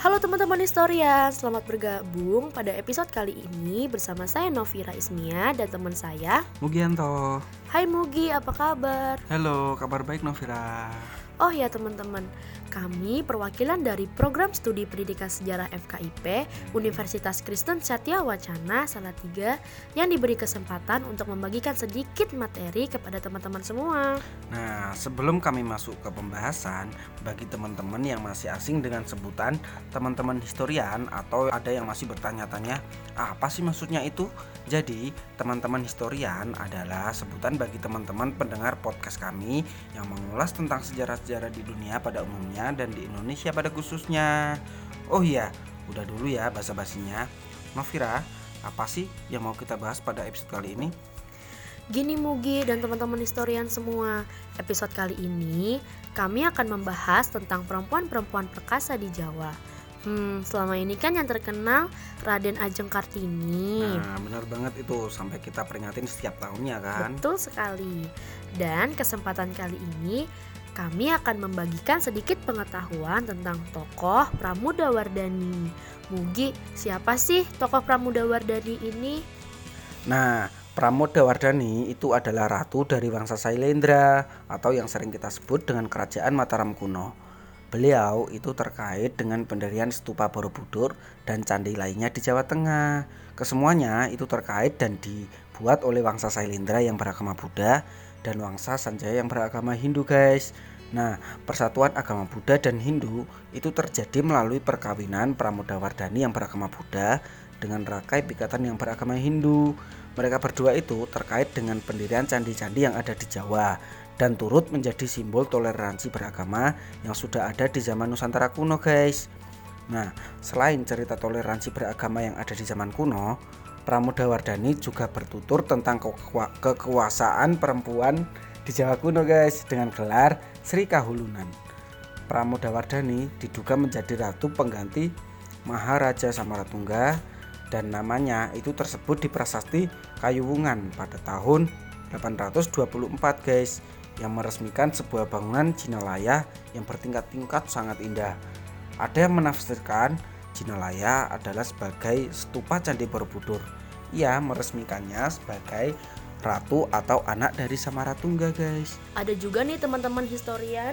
Halo teman-teman historian, selamat bergabung pada episode kali ini bersama saya Novira Ismia dan teman saya Mugianto. Hai Mugi, apa kabar? Halo, kabar baik Novira. Oh ya teman-teman, kami perwakilan dari Program Studi Pendidikan Sejarah FKIP Universitas Kristen Satya Wacana Salatiga yang diberi kesempatan untuk membagikan sedikit materi kepada teman-teman semua. Nah, sebelum kami masuk ke pembahasan, bagi teman-teman yang masih asing dengan sebutan teman-teman historian atau ada yang masih bertanya-tanya, apa sih maksudnya itu? Jadi, teman-teman historian adalah sebutan bagi teman-teman pendengar podcast kami yang mengulas tentang sejarah-sejarah di dunia pada umumnya dan di Indonesia pada khususnya. Oh iya, udah dulu ya basa-basinya. Novira, apa sih yang mau kita bahas pada episode kali ini? Gini Mugi dan teman-teman historian semua, episode kali ini kami akan membahas tentang perempuan-perempuan perkasa di Jawa. Hmm, selama ini kan yang terkenal Raden Ajeng Kartini. Nah, benar banget itu sampai kita peringatin setiap tahunnya kan. Betul sekali. Dan kesempatan kali ini kami akan membagikan sedikit pengetahuan tentang tokoh Pramudawardhani. Mugi, siapa sih tokoh Pramudawardhani ini? Nah, Pramodawardhani itu adalah ratu dari bangsa Sailendra atau yang sering kita sebut dengan kerajaan Mataram kuno. Beliau itu terkait dengan pendirian stupa Borobudur dan candi lainnya di Jawa Tengah. Kesemuanya itu terkait dan dibuat oleh wangsa Sailendra yang beragama Buddha dan wangsa Sanjaya yang beragama Hindu guys. Nah, persatuan agama Buddha dan Hindu itu terjadi melalui perkawinan Pramodawardhani yang beragama Buddha dengan Rakai Pikatan yang beragama Hindu. Mereka berdua itu terkait dengan pendirian candi-candi yang ada di Jawa dan turut menjadi simbol toleransi beragama yang sudah ada di zaman Nusantara kuno guys. Nah, selain cerita toleransi beragama yang ada di zaman kuno, Pramodawardhani juga bertutur tentang kekuasaan perempuan di Jawa kuno guys dengan gelar Sri Kahulunan. Pramodawardhani diduga menjadi ratu pengganti Maharaja Samaratungga dan namanya itu tersebut di prasasti Kayuwungan pada tahun 824 guys yang meresmikan sebuah bangunan Jinalaya yang bertingkat-tingkat sangat indah. Ada yang menafsirkan Jinalaya adalah sebagai stupa Candi Borobudur. Ia meresmikannya sebagai ratu atau anak dari Samaratungga, guys. Ada juga nih teman-teman historian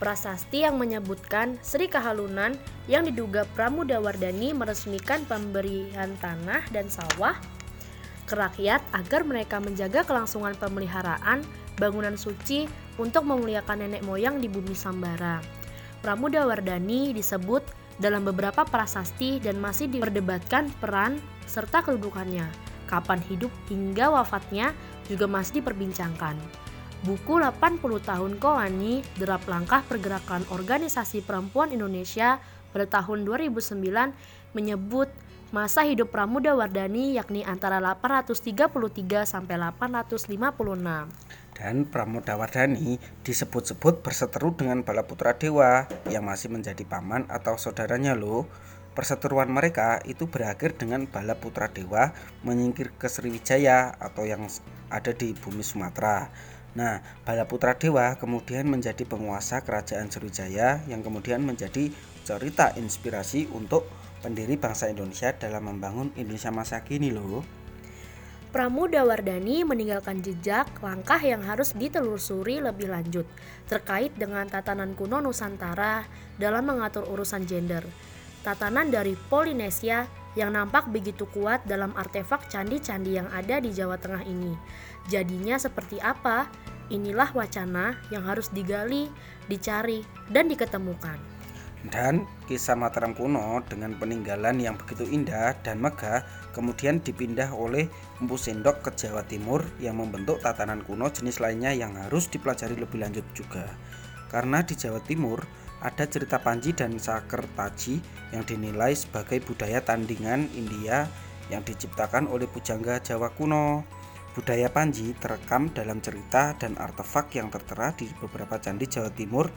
prasasti yang menyebutkan Sri Kahalunan yang diduga Pramudawardhani meresmikan pemberian tanah dan sawah ke rakyat agar mereka menjaga kelangsungan pemeliharaan bangunan suci untuk memuliakan nenek moyang di bumi Sambara. Pramudawardhani disebut dalam beberapa prasasti dan masih diperdebatkan peran serta kedudukannya. Kapan hidup hingga wafatnya juga masih diperbincangkan. Buku 80 tahun Kowani, derap langkah pergerakan organisasi perempuan Indonesia pada tahun 2009 menyebut masa hidup Pramudawardhani yakni antara 833 sampai 856 dan Pramodawardhani disebut-sebut berseteru dengan Balaputra Dewa yang masih menjadi paman atau saudaranya loh. Perseteruan mereka itu berakhir dengan Balaputra Dewa menyingkir ke Sriwijaya atau yang ada di bumi Sumatera. Nah, Balaputra Dewa kemudian menjadi penguasa kerajaan Sriwijaya yang kemudian menjadi cerita inspirasi untuk pendiri bangsa Indonesia dalam membangun Indonesia masa kini loh. Pramudawardhani meninggalkan jejak langkah yang harus ditelusuri lebih lanjut terkait dengan tatanan kuno Nusantara dalam mengatur urusan gender. Tatanan dari Polinesia yang nampak begitu kuat dalam artefak candi-candi yang ada di Jawa Tengah ini. Jadinya seperti apa? Inilah wacana yang harus digali, dicari, dan diketemukan. Dan kisah Mataram kuno dengan peninggalan yang begitu indah dan megah kemudian dipindah oleh Empu Sendok ke Jawa Timur yang membentuk tatanan kuno jenis lainnya yang harus dipelajari lebih lanjut juga. Karena di Jawa Timur ada cerita Panji dan Sakertaji yang dinilai sebagai budaya tandingan India yang diciptakan oleh pujangga Jawa kuno. Budaya Panji terekam dalam cerita dan artefak yang tertera di beberapa candi Jawa Timur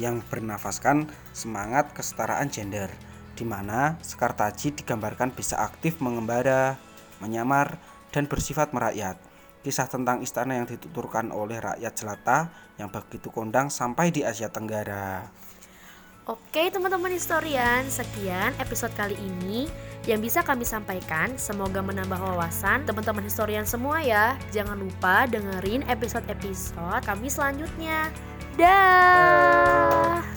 yang bernafaskan semangat kesetaraan gender, di mana Sekartaji digambarkan bisa aktif mengembara, menyamar, dan bersifat merakyat. Kisah tentang istana yang dituturkan oleh rakyat jelata yang begitu kondang sampai di Asia Tenggara. Oke teman-teman historian, sekian episode kali ini yang bisa kami sampaikan. Semoga menambah wawasan teman-teman historian semua ya. Jangan lupa dengerin episode-episode kami selanjutnya. Dah.